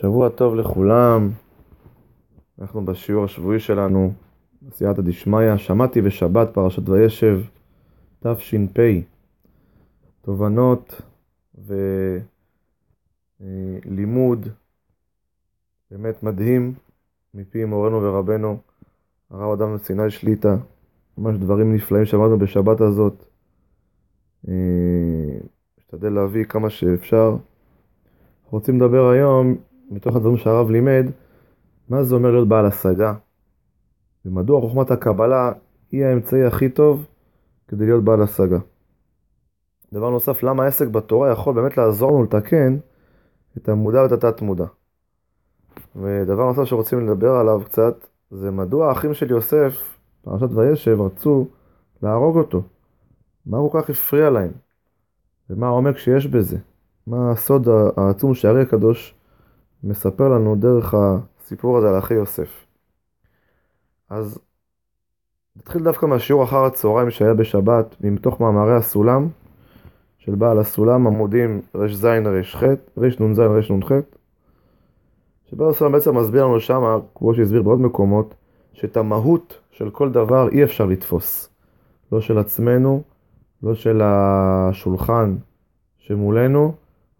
שבוע טוב לכולם, אנחנו בשיעור השבועי שלנו, בסייעתא דשמיא, שמעתי בשבת פרשת וישב, תש"פ, תובנות ולימוד באמת מדהים מפי מורנו ורבנו, הרב אדם מסיני שליטא, ממש דברים נפלאים שלמדנו בשבת הזאת. נשתדל להביא כמה שאפשר. רוצים לדבר היום מתוך הדברים שהרב לימד, מה זה אומר להיות בעל השגה, ומדוע חוכמת הקבלה היא האמצעי הכי טוב כדי להיות בעל השגה. דבר נוסף, למה העסק בתורה יכול באמת לעזור לנו לתקן את המודע ואת התת מודע. ודבר נוסף שרוצים לדבר עליו קצת, זה מדוע האחים של יוסף, פרשת וישב, רצו להרוג אותו. מה כל כך הפריע להם? ומה העומק שיש בזה? מה הסוד העצום שהארי הקדוש מספר לנו דרך הסיפור הזה על אחי יוסף. אז נתחיל דווקא מהשיעור אחר הצהריים שהיה בשבת, מתוך מאמרי הסולם של בעל הסולם, עמודים רז רח, רנ"ז רנ"ח, שבעל הסולם בעצם מסביר לנו שם, כמו שהסביר בעוד מקומות, שאת המהות של כל דבר אי אפשר לתפוס. לא של עצמנו, לא של השולחן שמולנו,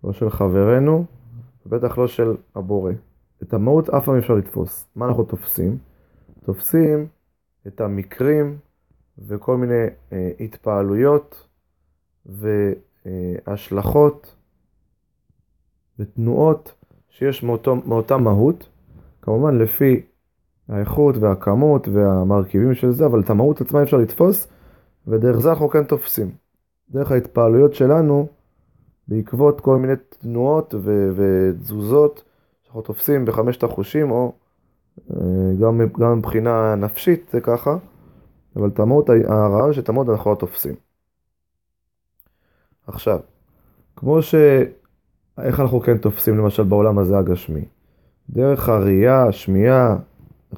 לא של חברנו, ובטח לא של הבורא. את המהות אף פעם אפשר לתפוס. מה אנחנו תופסים? תופסים את המקרים וכל מיני אה, התפעלויות והשלכות ותנועות שיש מאותו, מאותה מהות, כמובן לפי האיכות והכמות והמרכיבים של זה, אבל את המהות עצמה אפשר לתפוס, ודרך זה אנחנו כן תופסים. דרך ההתפעלויות שלנו, בעקבות כל מיני תנועות ו- ותזוזות שאנחנו תופסים בחמשת החושים, או אה, גם, גם מבחינה נפשית זה ככה, אבל את המהות, הרעיון שאת המהות אנחנו לא תופסים. עכשיו, כמו ש... איך אנחנו כן תופסים למשל בעולם הזה הגשמי? דרך הראייה, השמיעה,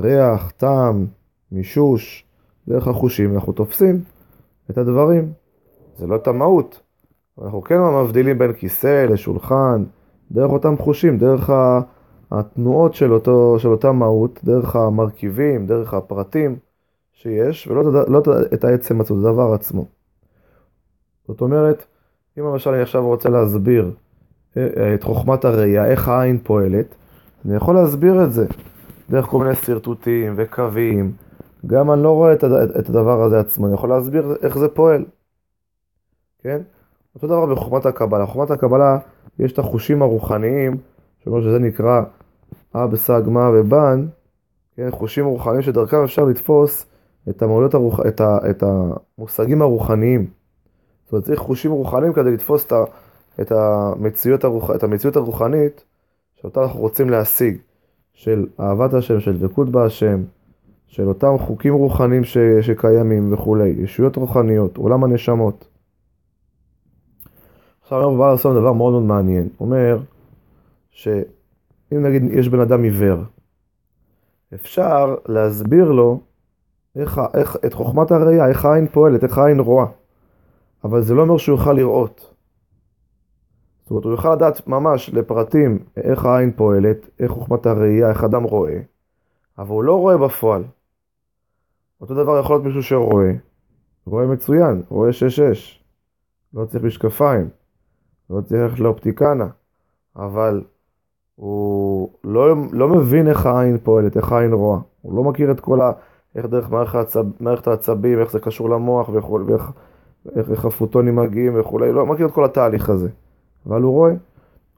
ריח, טעם, מישוש, דרך החושים אנחנו תופסים את הדברים. זה לא את המהות. אנחנו כן מבדילים בין כיסא לשולחן, דרך אותם חושים, דרך התנועות של, אותו, של אותה מהות, דרך המרכיבים, דרך הפרטים שיש, ולא לא את העצם עצמו, את הדבר עצמו. זאת אומרת, אם למשל אני עכשיו רוצה להסביר אה, אה, את חוכמת הראייה, איך העין פועלת, אני יכול להסביר את זה דרך כל מיני שרטוטים וקווים. גם אני לא רואה את הדבר הזה עצמו, אני יכול להסביר איך זה פועל. כן? אותו דבר בחוכמת הקבלה. בחוכמת הקבלה יש את החושים הרוחניים, שאומר שזה נקרא אב, סג, מה ובן, כן, חושים רוחניים שדרכם אפשר לתפוס את, הרוח, את, ה, את המושגים הרוחניים. זאת אומרת, צריך חושים רוחניים כדי לתפוס את, ה, את, המציאות, הרוח, את המציאות הרוחנית שאותה אנחנו רוצים להשיג, של אהבת השם, של דבקות בהשם, של אותם חוקים רוחניים ש, שקיימים וכולי, ישויות רוחניות, עולם הנשמות. עכשיו הרב בא לעשות דבר מאוד מאוד מעניין. הוא אומר שאם נגיד יש בן אדם עיוור, אפשר להסביר לו איך, איך, את חוכמת הראייה, איך העין פועלת, איך העין רואה. אבל זה לא אומר שהוא יוכל לראות. זאת אומרת, הוא יוכל לדעת ממש לפרטים איך העין פועלת, איך חוכמת הראייה, איך אדם רואה, אבל הוא לא רואה בפועל. אותו דבר יכול להיות מישהו שרואה, רואה מצוין, רואה 6-6, לא צריך משקפיים. לא צריך לאופטיקנה, אבל הוא לא, לא מבין איך העין פועלת, איך העין רואה. הוא לא מכיר את כל ה... איך דרך מערכת, העצב, מערכת העצבים, איך זה קשור למוח, ואיך, ואיך איך, איך הפוטונים מגיעים וכולי, לא מכיר את כל התהליך הזה. אבל הוא רואה.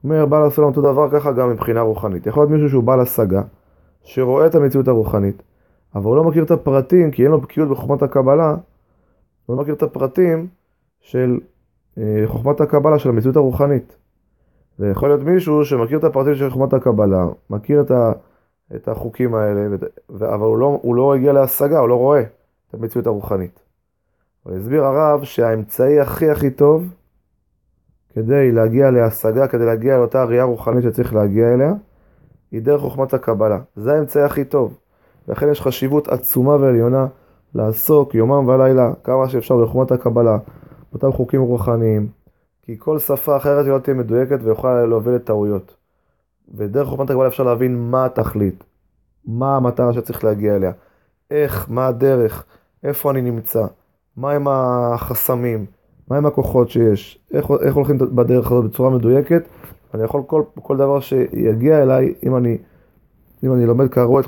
אומר בעל הסולם אותו דבר ככה גם מבחינה רוחנית. יכול להיות מישהו שהוא בעל השגה, שרואה את המציאות הרוחנית, אבל הוא לא מכיר את הפרטים, כי אין לו בקיאות בחוכמת הקבלה, הוא לא מכיר את הפרטים של חוכמת הקבלה של המציאות הרוחנית. ויכול להיות מישהו שמכיר את הפרטים של חוכמת הקבלה, מכיר את, ה, את החוקים האלה, אבל הוא לא, הוא לא הגיע להשגה, הוא לא רואה את המציאות הרוחנית. אבל הסביר הרב שהאמצעי הכי הכי טוב כדי להגיע להשגה, כדי להגיע לאותה ראייה רוחנית שצריך להגיע אליה, היא דרך חוכמת הקבלה. זה האמצעי הכי טוב. לכן יש חשיבות עצומה ועליונה לעסוק יומם ולילה כמה שאפשר בחוכמת הקבלה. אותם חוקים רוחניים, כי כל שפה אחרת היא לא תהיה מדויקת ויכולה להוביל לטעויות. ודרך חוכמת הקבלה אפשר להבין מה התכלית, מה המטרה שצריך להגיע אליה, איך, מה הדרך, איפה אני נמצא, מהם החסמים, מהם הכוחות שיש, איך, איך הולכים בדרך הזאת בצורה מדויקת. אני יכול כל, כל דבר שיגיע אליי, אם אני, אם אני לומד כראוי את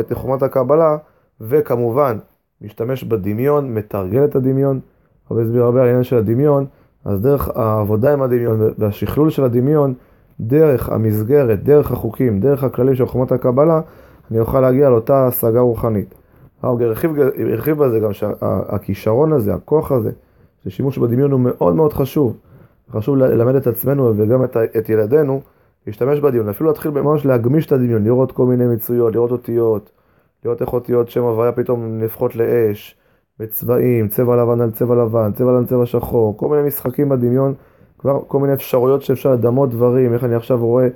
את חוכמת הקבלה, וכמובן משתמש בדמיון, מתרגל את הדמיון, הרבה הסביר הרבה על העניין של הדמיון, אז דרך העבודה עם הדמיון והשכלול של הדמיון, דרך המסגרת, דרך החוקים, דרך הכללים של חוכמת הקבלה, אני אוכל להגיע לאותה השגה רוחנית. הרב הרחיב, הרחיב בזה גם שהכישרון הזה, הכוח הזה, ששימוש בדמיון הוא מאוד מאוד חשוב. חשוב ללמד את עצמנו וגם את, את ילדינו להשתמש בדמיון, אפילו להתחיל ממש להגמיש את הדמיון, לראות כל מיני מצויות, לראות אותיות, לראות איך אותיות שם הוויה פתאום נהפכות לאש, בצבעים, צבע לבן על צבע לבן, צבע לבן צבע שחור, כל מיני משחקים בדמיון, כבר כל מיני אפשרויות שאפשר לדמות דברים, איך אני עכשיו רואה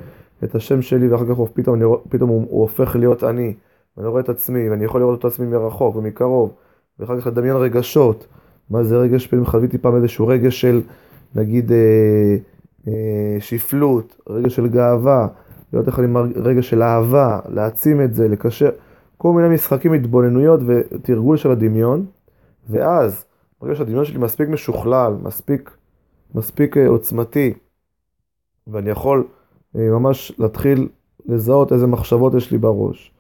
את השם שלי ואחר כך פתאום, פתאום הוא, הוא הופך להיות אני, ואני רואה את עצמי, ואני יכול לראות את עצמי מרחוק ומקרוב, ואחר כך לדמיין רגשות, מה זה רגש, פעמים חוויתי פעם איזשהו רגש של נגיד אה, אה, שפלות, רגש של גאווה, לראות איך אני מרג... רגש של אהבה, להעצים את זה, לקשר, כל מיני משחקים, התבוננויות ותרגול של הדמיון, ואז, ברגע שהדמיון שלי מספיק משוכלל, מספיק, מספיק אה, עוצמתי, ואני יכול אה, ממש להתחיל לזהות איזה מחשבות יש לי בראש,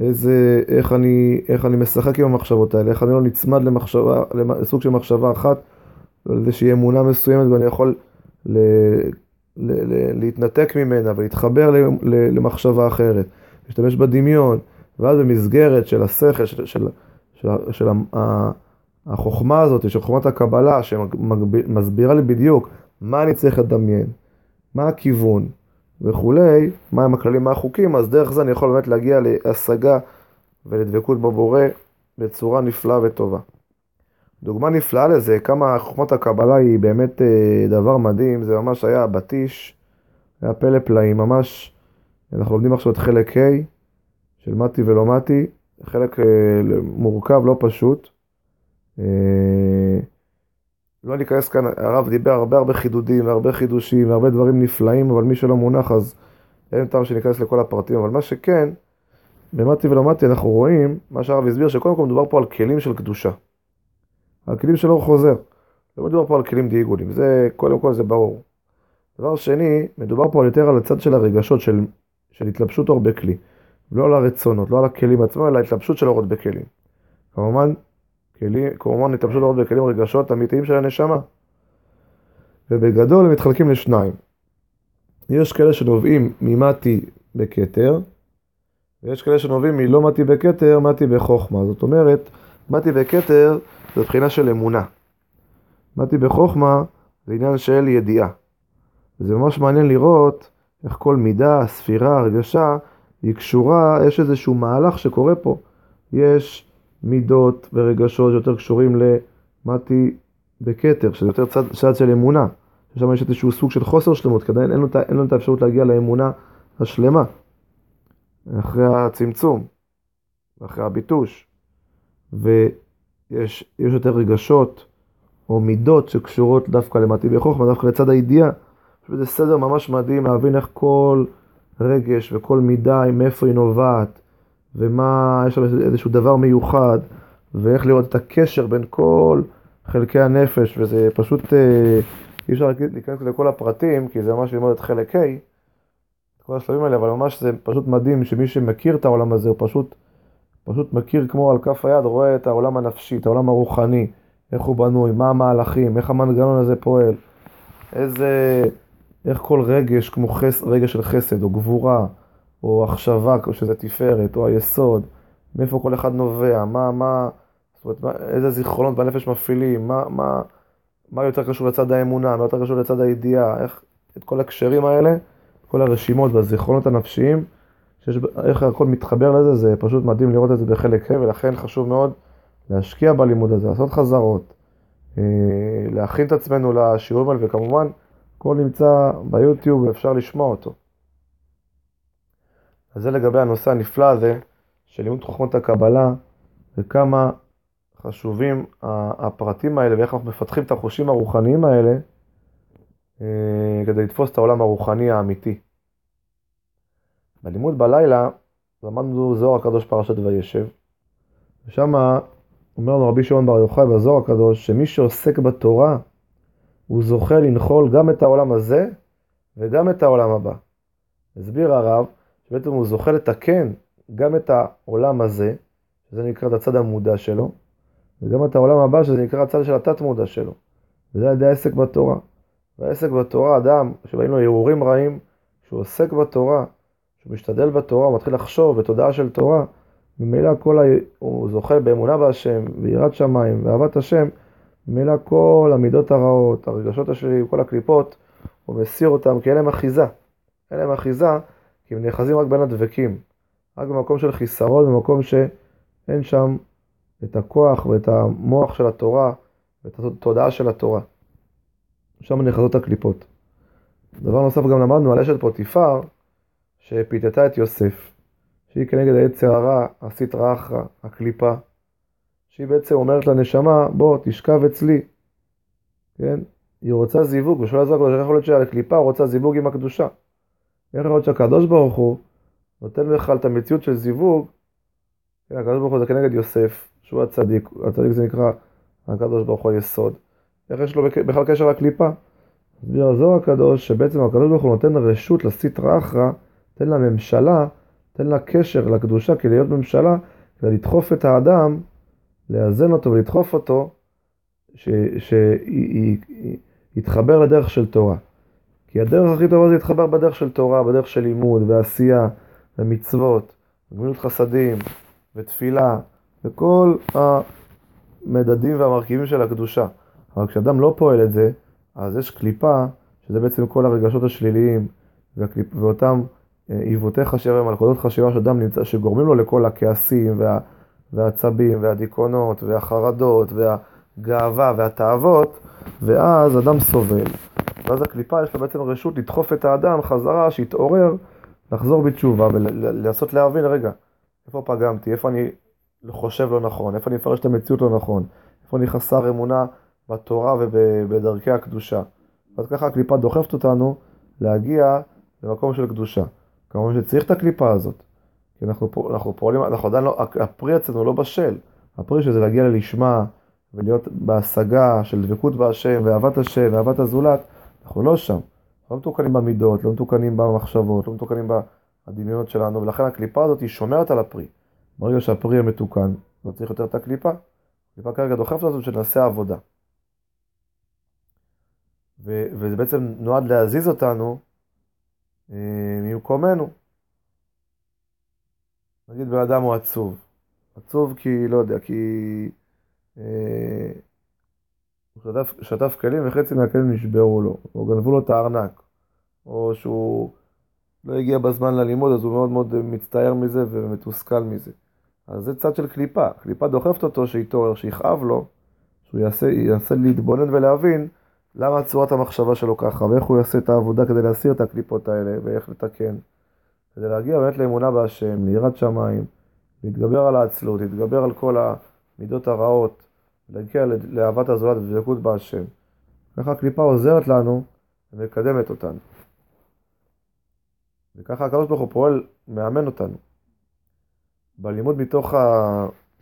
איזה, איך אני, איך אני משחק עם המחשבות האלה, איך אני לא נצמד למחשבה, לסוג של מחשבה אחת, לאיזושהי אמונה מסוימת ואני יכול ל, ל, ל, להתנתק ממנה ולהתחבר למחשבה אחרת, להשתמש בדמיון, ואז במסגרת של השכל, של, של, של, של, של החוכמה הזאת, של חוכמת הקבלה, שמסבירה לי בדיוק מה אני צריך לדמיין, מה הכיוון וכולי, מהם הכללים, מה החוקים, אז דרך זה אני יכול באמת להגיע להשגה ולדבקות בבורא בצורה נפלאה וטובה. דוגמה נפלאה לזה, כמה חוכמת הקבלה היא באמת אה, דבר מדהים, זה ממש היה בטיש, היה פלא פלאים, ממש, אנחנו לומדים עכשיו את חלק ה' של מתי ולא מתי, חלק אה, מורכב, לא פשוט. אה, לא ניכנס כאן, הרב דיבר הרבה הרבה חידודים והרבה חידושים והרבה דברים נפלאים, אבל מי שלא מונח אז אין טעם שניכנס לכל הפרטים, אבל מה שכן, במתי ולא מתי אנחנו רואים, מה שהרב הסביר, שקודם כל מדובר פה על כלים של קדושה. על כלים של אור חוזר. לא מדובר פה על כלים דיגולים, זה קודם כל זה ברור. דבר שני, מדובר פה יותר על הצד של הרגשות, של, של התלבשות אור בכלי. לא על הרצונות, לא על הכלים עצמם, אלא התלבשות של אורות בכלים. כמובן, כלים, כמובן התלבשות אורות בכלים רגשות אמיתיים של הנשמה. ובגדול הם מתחלקים לשניים. יש כאלה שנובעים ממתי בכתר, ויש כאלה שנובעים מלא מתי בכתר, מתי בחוכמה. זאת אומרת, מתי בכתר זה בחינה של אמונה. מתי בחוכמה זה עניין של ידיעה. וזה ממש מעניין לראות איך כל מידה, ספירה, הרגשה, היא קשורה, יש איזשהו מהלך שקורה פה. יש מידות ורגשות שיותר קשורים למתי בכתר, שזה יותר צד, צד של אמונה. ששם יש איזשהו סוג של חוסר שלמות, כי עדיין אין לנו את האפשרות להגיע לאמונה השלמה. אחרי הצמצום, ואחרי הביטוש. ויש יותר רגשות או מידות שקשורות דווקא למתי בחוכמה, דווקא לצד הידיעה. זה סדר ממש מדהים להבין איך כל רגש וכל מידה, מאיפה היא נובעת, ומה, יש שם איזשהו דבר מיוחד, ואיך לראות את הקשר בין כל חלקי הנפש, וזה פשוט, אה, אי אפשר להיכנס לכל הפרטים, כי זה ממש ללמוד את חלק ה', את כל השלבים האלה, אבל ממש זה פשוט מדהים שמי שמכיר את העולם הזה, הוא פשוט, פשוט מכיר כמו על כף היד, רואה את העולם הנפשי, את העולם הרוחני, איך הוא בנוי, מה המהלכים, איך המנגנון הזה פועל, איזה... איך כל רגש, כמו חס, רגש של חסד, או גבורה, או החשבה, שזה תפארת, או היסוד, מאיפה כל אחד נובע, מה, מה, זאת אומרת, מה, איזה זיכרונות בנפש מפעילים, מה, מה, מה יותר קשור לצד האמונה, מה יותר קשור לצד הידיעה, איך, את כל הקשרים האלה, כל הרשימות והזיכרונות הנפשיים, שיש, איך הכל מתחבר לזה, זה פשוט מדהים לראות את זה בחלק ה', ולכן חשוב מאוד להשקיע בלימוד הזה, לעשות חזרות, אה, להכין את עצמנו לשיעורים האלה, וכמובן, הכל נמצא ביוטיוב ואפשר לשמוע אותו. אז זה לגבי הנושא הנפלא הזה של לימוד חוכמות הקבלה וכמה חשובים הפרטים האלה ואיך אנחנו מפתחים את החושים הרוחניים האלה אה, כדי לתפוס את העולם הרוחני האמיתי. בלימוד בלילה למדנו זוהר הקדוש פרשת וישב, ושם אומר לנו רבי שמעון בר יוחאי בזוהר הקדוש, שמי שעוסק בתורה, הוא זוכה לנחול גם את העולם הזה וגם את העולם הבא. הסביר הרב, שבעצם הוא זוכה לתקן גם את העולם הזה, שזה נקרא את הצד המודע שלו, וגם את העולם הבא, שזה נקרא הצד של התת מודע שלו. וזה על ידי העסק בתורה. והעסק בתורה, אדם שבאים לו הרהורים רעים, שהוא עוסק בתורה, שהוא משתדל בתורה, הוא מתחיל לחשוב בתודעה של תורה, ממילא כל ה... הוא זוכה באמונה בהשם, ביראת שמיים, ואהבת השם, ממילא כל המידות הרעות, הרגשות השליליים, כל הקליפות, הוא מסיר אותם, כי אין להם אחיזה. אין להם אחיזה, כי הם נאחזים רק בין הדבקים. רק במקום של חיסרון, במקום שאין שם את הכוח ואת המוח של התורה, ואת התודעה של התורה. שם נאחזות הקליפות. דבר נוסף גם למדנו על אשת פוטיפר, שפיתתה את יוסף. שהיא כנגד היצר הרע, הסטרא אחרא, הקליפה, שהיא בעצם אומרת לנשמה, בוא, תשכב אצלי, כן? היא רוצה זיווג, יעזור לו, איך יכול להיות שעל הקליפה רוצה זיווג עם הקדושה. איך להיות שהקדוש ברוך הוא נותן לך את המציאות של זיווג, כן, הקדוש ברוך הוא זה כנגד יוסף, שהוא הצדיק, הצדיק זה נקרא הקדוש ברוך הוא היסוד. איך יש לו בכלל קשר לקליפה? מסביר הזוהר הקדוש, שבעצם הקדוש ברוך הוא נותן רשות לסטרא אחרא, נותן לה ממשלה, תן לה קשר לקדושה, כי להיות ממשלה, כדי לדחוף את לאזן אותו ולדחוף אותו, שיתחבר לדרך של תורה. כי הדרך הכי טובה זה להתחבר בדרך של תורה, בדרך של לימוד ועשייה ומצוות, וגמילות חסדים ותפילה וכל המדדים והמרכיבים של הקדושה. אבל כשאדם לא פועל את זה, אז יש קליפה, שזה בעצם כל הרגשות השליליים, ואותם עיוותי חשיבה ומלכודות חשיבה שאדם נמצא, שגורמים לו לכל הכעסים וה, והעצבים והדיכאונות והחרדות והגאווה והתאוות, ואז אדם סובל. ואז הקליפה יש לה בעצם רשות לדחוף את האדם חזרה, שיתעורר, לחזור בתשובה ולנסות להבין, רגע, איפה פגמתי, איפה אני חושב לא נכון, איפה אני מפרש את המציאות לא נכון, איפה אני חסר אמונה בתורה ובדרכי הקדושה. אז ככה הקליפה דוחפת אותנו להגיע למקום של קדושה. כמובן שצריך את הקליפה הזאת. כי אנחנו, אנחנו פועלים, אנחנו עדיין לא, הפרי אצלנו לא בשל. הפרי שזה להגיע ללשמה ולהיות בהשגה של דבקות בהשם ואהבת השם ואהבת הזולת, אנחנו לא שם. לא מתוקנים במידות, לא מתוקנים במחשבות, לא מתוקנים בדמיונות שלנו, ולכן הקליפה הזאת היא שומרת על הפרי. ברגע שהפרי יהיה מתוקן, לא צריך יותר את הקליפה. הקליפה כרגע דוחפת אותנו שנעשה עבודה. ו- וזה בעצם נועד להזיז אותנו אה, ממקומנו. נגיד בן אדם הוא עצוב. עצוב כי, לא יודע, כי אה, הוא שטף, שטף כלים וחצי מהכלים נשברו לו, או גנבו לו את הארנק, או שהוא לא הגיע בזמן ללימוד, אז הוא מאוד מאוד מצטער מזה ומתוסכל מזה. אז זה צד של קליפה. קליפה דוחפת אותו שיתעורר, שיכאב לו, שהוא יעשה, יעשה להתבונן ולהבין למה צורת המחשבה שלו ככה, ואיך הוא יעשה את העבודה כדי להסיר את הקליפות האלה, ואיך לתקן. כדי להגיע באמת לאמונה בהשם, ליראת שמיים, להתגבר על העצלות, להתגבר על כל המידות הרעות, להגיע לאהבת הזולת ודבקות בהשם. ככה הקליפה עוזרת לנו ומקדמת אותנו. וככה הקדוש ברוך הוא פועל, מאמן אותנו. בלימוד מתוך, ה...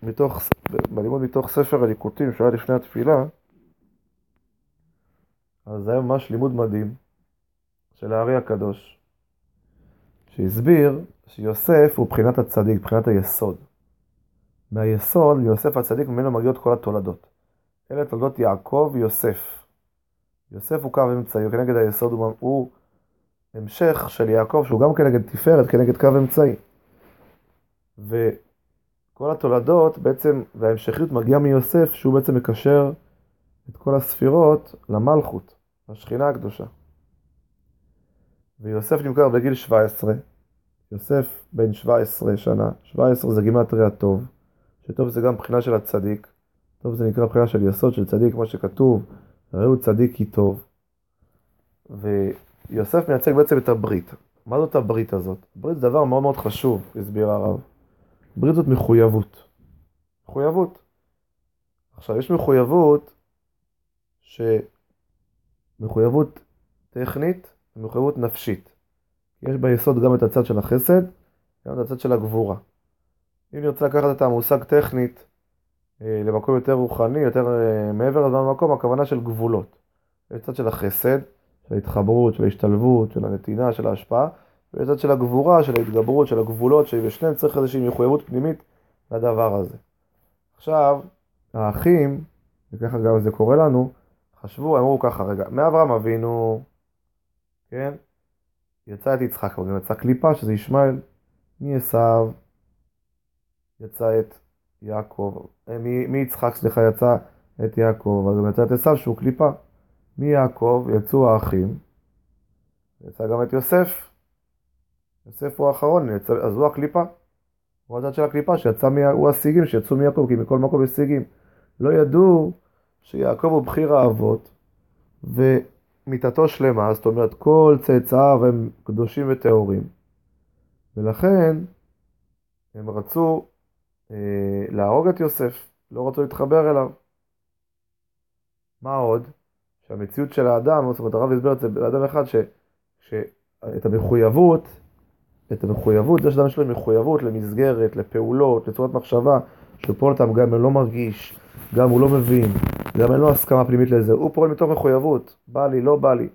מתוך... בלימוד מתוך ספר הליקוטים שהיה לפני התפילה, אז זה היה ממש לימוד מדהים של הארי הקדוש, שהסביר שיוסף הוא בחינת הצדיק, בחינת היסוד. מהיסוד, יוסף הצדיק, ממנו מגיעות כל התולדות. אלה תולדות יעקב ויוסף. יוסף הוא קו אמצעי, כנגד היסוד הוא, הוא המשך של יעקב, שהוא גם כנגד תפארת, כנגד קו אמצעי. וכל התולדות בעצם, וההמשכיות מגיעה מיוסף, שהוא בעצם מקשר את כל הספירות למלכות, לשכינה הקדושה. ויוסף נמכר בגיל 17, יוסף בן 17 שנה, 17 זה גימטרי הטוב, שטוב זה גם בחינה של הצדיק, טוב זה נקרא בחינה של יסוד של צדיק, כמו שכתוב, ראו צדיק כי טוב. ויוסף מייצג בעצם את הברית. מה זאת הברית הזאת? ברית זה דבר מאוד מאוד חשוב, הסביר הרב. ברית זאת מחויבות. מחויבות. עכשיו, יש מחויבות שמחויבות טכנית ומחויבות נפשית. יש ביסוד גם את הצד של החסד, גם את הצד של הגבורה. אם נרצה לקחת את המושג טכנית אה, למקום יותר רוחני, יותר אה, מעבר לזמן במקום, הכוונה של גבולות. יש צד של החסד, של ההתחברות, של ההשתלבות, של הנתינה, של ההשפעה, ויש צד של הגבורה, של ההתגברות, של הגבולות, שבשניהם צריך איזושהי מחויבות פנימית לדבר הזה. עכשיו, האחים, וככה גם זה קורה לנו, חשבו, אמרו ככה, רגע, מאברהם אבינו, כן, יצא את יצחק, אבל גם יצא קליפה, שזה ישמעאל, מעשו, יצא את יעקב, אה, מיצחק, סליחה, יצא את יעקב, אבל גם יצא את עשו שהוא קליפה. מיעקב יצאו האחים, יצא גם את יוסף. יוסף הוא האחרון, יצא, אז הוא הקליפה. הוא הצד של הקליפה שיצא, מה, הוא הסיגים שיצאו מיעקב, כי מכל מקום יש סיגים. לא ידעו שיעקב הוא בחיר האבות, ומיתתו שלמה, זאת אומרת כל צאצאיו הם קדושים וטהורים. ולכן הם רצו להרוג את יוסף, לא רצו להתחבר אליו. מה עוד? שהמציאות של האדם, זאת אומרת הרב הסביר את זה באדם אחד, ש, שאת המחויבות, את המחויבות, זה שאדם יש לו מחויבות למסגרת, לפעולות, לצורת מחשבה, פועל אותם גם אם לא מרגיש, גם הוא לא מבין, גם אין לו הסכמה פנימית לזה, הוא פועל מתוך מחויבות, בא לי, לא בא לי.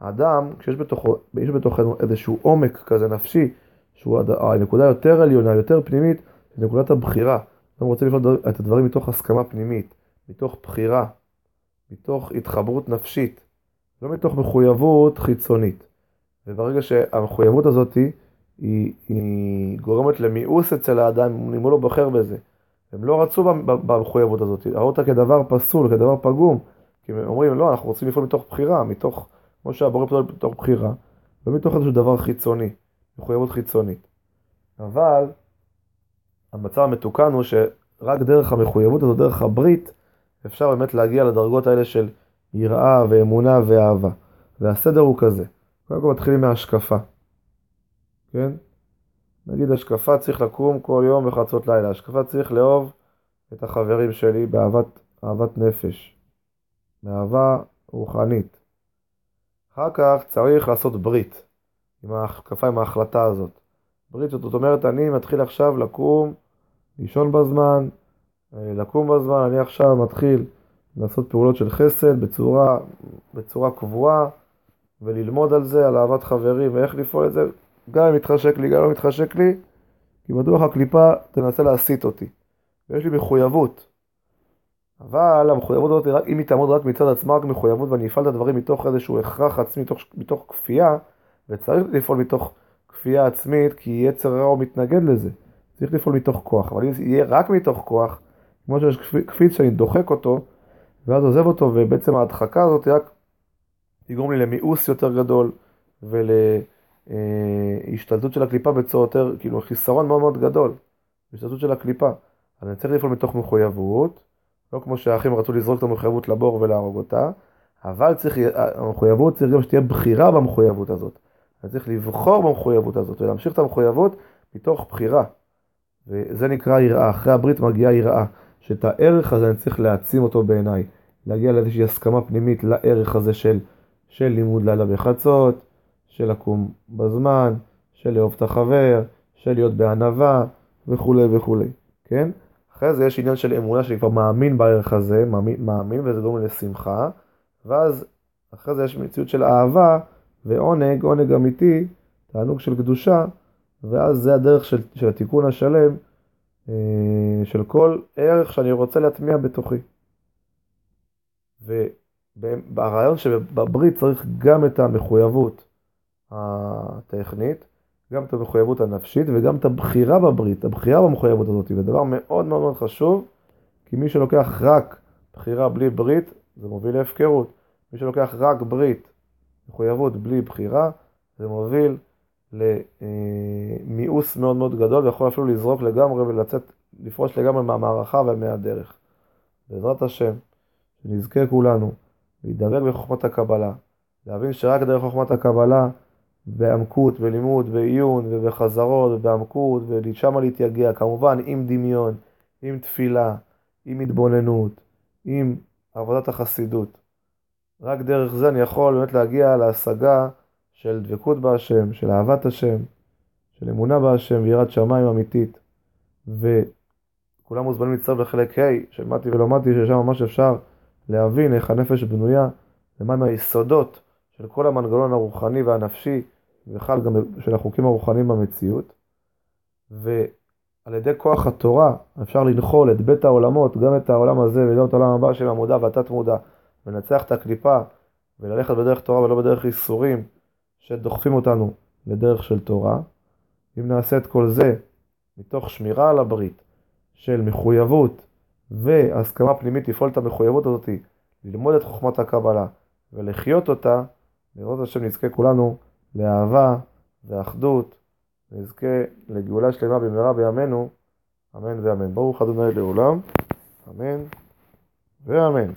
האדם, כשיש בתוכו, יש בתוכנו איזשהו עומק כזה נפשי, שהוא הנקודה יותר עליונה, יותר פנימית, נקודת הבחירה. אדם רוצה לפעול את הדברים מתוך הסכמה פנימית, מתוך בחירה, מתוך התחברות נפשית, לא מתוך מחויבות חיצונית. וברגע שהמחויבות הזאת היא, היא גורמת למיאוס אצל האדם, אם הוא לא בוחר בזה. הם לא רצו במחויבות הזאת, ראו אותה כדבר פסול, כדבר פגום. כי הם אומרים, לא, אנחנו רוצים לפעול מתוך בחירה, מתוך, כמו שהבורא פועל מתוך בחירה, לא מתוך איזשהו דבר חיצוני, מחויבות חיצונית. אבל המצב המתוקן הוא שרק דרך המחויבות הזו, דרך הברית, אפשר באמת להגיע לדרגות האלה של יראה ואמונה ואהבה. והסדר הוא כזה, קודם כל מתחילים מהשקפה, כן? נגיד השקפה צריך לקום כל יום בחצות לילה, השקפה צריך לאהוב את החברים שלי באהבת אהבת נפש, באהבה רוחנית. אחר כך צריך לעשות ברית עם ההשקפה, עם ההחלטה הזאת. ברית זאת אומרת, אני מתחיל עכשיו לקום לישון בזמן, אה, לקום בזמן, אני עכשיו מתחיל לעשות פעולות של חסד בצורה, בצורה קבועה וללמוד על זה, על אהבת חברים ואיך לפעול את זה, גם אם מתחשק לי, גם אם לא מתחשק לי, כי בטוח הקליפה תנסה להסיט אותי. ויש לי מחויבות. אבל המחויבות הזאת, אם היא תעמוד רק מצד עצמה, רק מחויבות, ואני אפעל את הדברים מתוך איזשהו הכרח עצמי, מתוך, מתוך כפייה, וצריך לפעול מתוך כפייה עצמית, כי יצר רע הוא מתנגד לזה. צריך לפעול מתוך כוח, אבל אם זה יהיה רק מתוך כוח, כמו שיש קפיץ שאני דוחק אותו, ואז עוזב אותו, ובעצם ההדחקה הזאת רק תגרום לי למיאוס יותר גדול, ולהשתלטות של הקליפה בצורה יותר, כאילו חיסרון מאוד מאוד גדול, השתלטות של הקליפה. אז אני צריך לפעול מתוך מחויבות, לא כמו שהאחים רצו לזרוק את המחויבות לבור ולהרוג אותה, אבל צריך, המחויבות צריך גם שתהיה בחירה במחויבות הזאת. אני צריך לבחור במחויבות הזאת ולהמשיך את המחויבות מתוך בחירה. וזה נקרא יראה. אחרי הברית מגיעה יראה, שאת הערך הזה אני צריך להעצים אותו בעיניי. להגיע לאיזושהי הסכמה פנימית לערך הזה של, של לימוד לילה בחצות, של לקום בזמן, של לאהוב את החבר, של להיות בענווה וכולי וכולי, כן? אחרי זה יש עניין של אמונה שאני כבר מאמין בערך הזה, מאמין, מאמין וזה גורם לשמחה, ואז אחרי זה יש מציאות של אהבה ועונג, עונג אמיתי, תענוג של קדושה, ואז זה הדרך של, של התיקון השלם, אה, של כל ערך שאני רוצה להטמיע בתוכי. והרעיון שבברית צריך גם את המחויבות הטכנית, גם את המחויבות הנפשית וגם את הבחירה בברית, הבחירה במחויבות הזאת, זה דבר מאוד מאוד מאוד חשוב, כי מי שלוקח רק בחירה בלי ברית, זה מוביל להפקרות. מי שלוקח רק ברית, מחויבות בלי בחירה, זה מוביל למיאוס מאוד מאוד גדול, ויכול אפילו לזרוק לגמרי ולצאת, לפרוש לגמרי מהמערכה ומהדרך. בעזרת השם, שנזכה כולנו להידבק בחוכמת הקבלה, להבין שרק דרך חוכמת הקבלה, בעמקות, בלימוד, בעיון ובחזרות ובעמקות, ושמה להתייגע, כמובן עם דמיון, עם תפילה, עם התבוננות, עם עבודת החסידות. רק דרך זה אני יכול באמת להגיע להשגה של דבקות בהשם, של אהבת השם, של אמונה בהשם ויראת שמיים אמיתית. וכולם מוזמנים להצטרף לחלק ה' של מתי ולא מתי, ששם ממש אפשר להבין איך הנפש בנויה, ומהם היסודות של כל המנגנון הרוחני והנפשי, ובכלל גם של החוקים הרוחניים במציאות. ועל ידי כוח התורה אפשר לנחול את בית העולמות, גם את העולם הזה וגם את העולם הבא של המודע והתת מודע, ולנצח את הקליפה, וללכת בדרך תורה ולא בדרך ייסורים שדוחפים אותנו לדרך של תורה. אם נעשה את כל זה מתוך שמירה על הברית של מחויבות והסכמה פנימית לפעול את המחויבות הזאת, ללמוד את חוכמת הקבלה ולחיות אותה, לראות השם נזכה כולנו לאהבה ואחדות, נזכה לגאולה שלמה במהרה בימינו, אמן ואמן. ברוך ה' לעולם, אמן ואמן.